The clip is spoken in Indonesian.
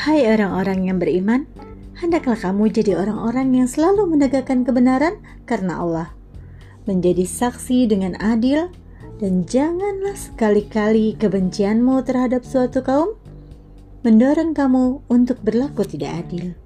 Hai orang-orang yang beriman, hendaklah kamu jadi orang-orang yang selalu menegakkan kebenaran karena Allah, menjadi saksi dengan adil, dan janganlah sekali-kali kebencianmu terhadap suatu kaum mendorong kamu untuk berlaku tidak adil.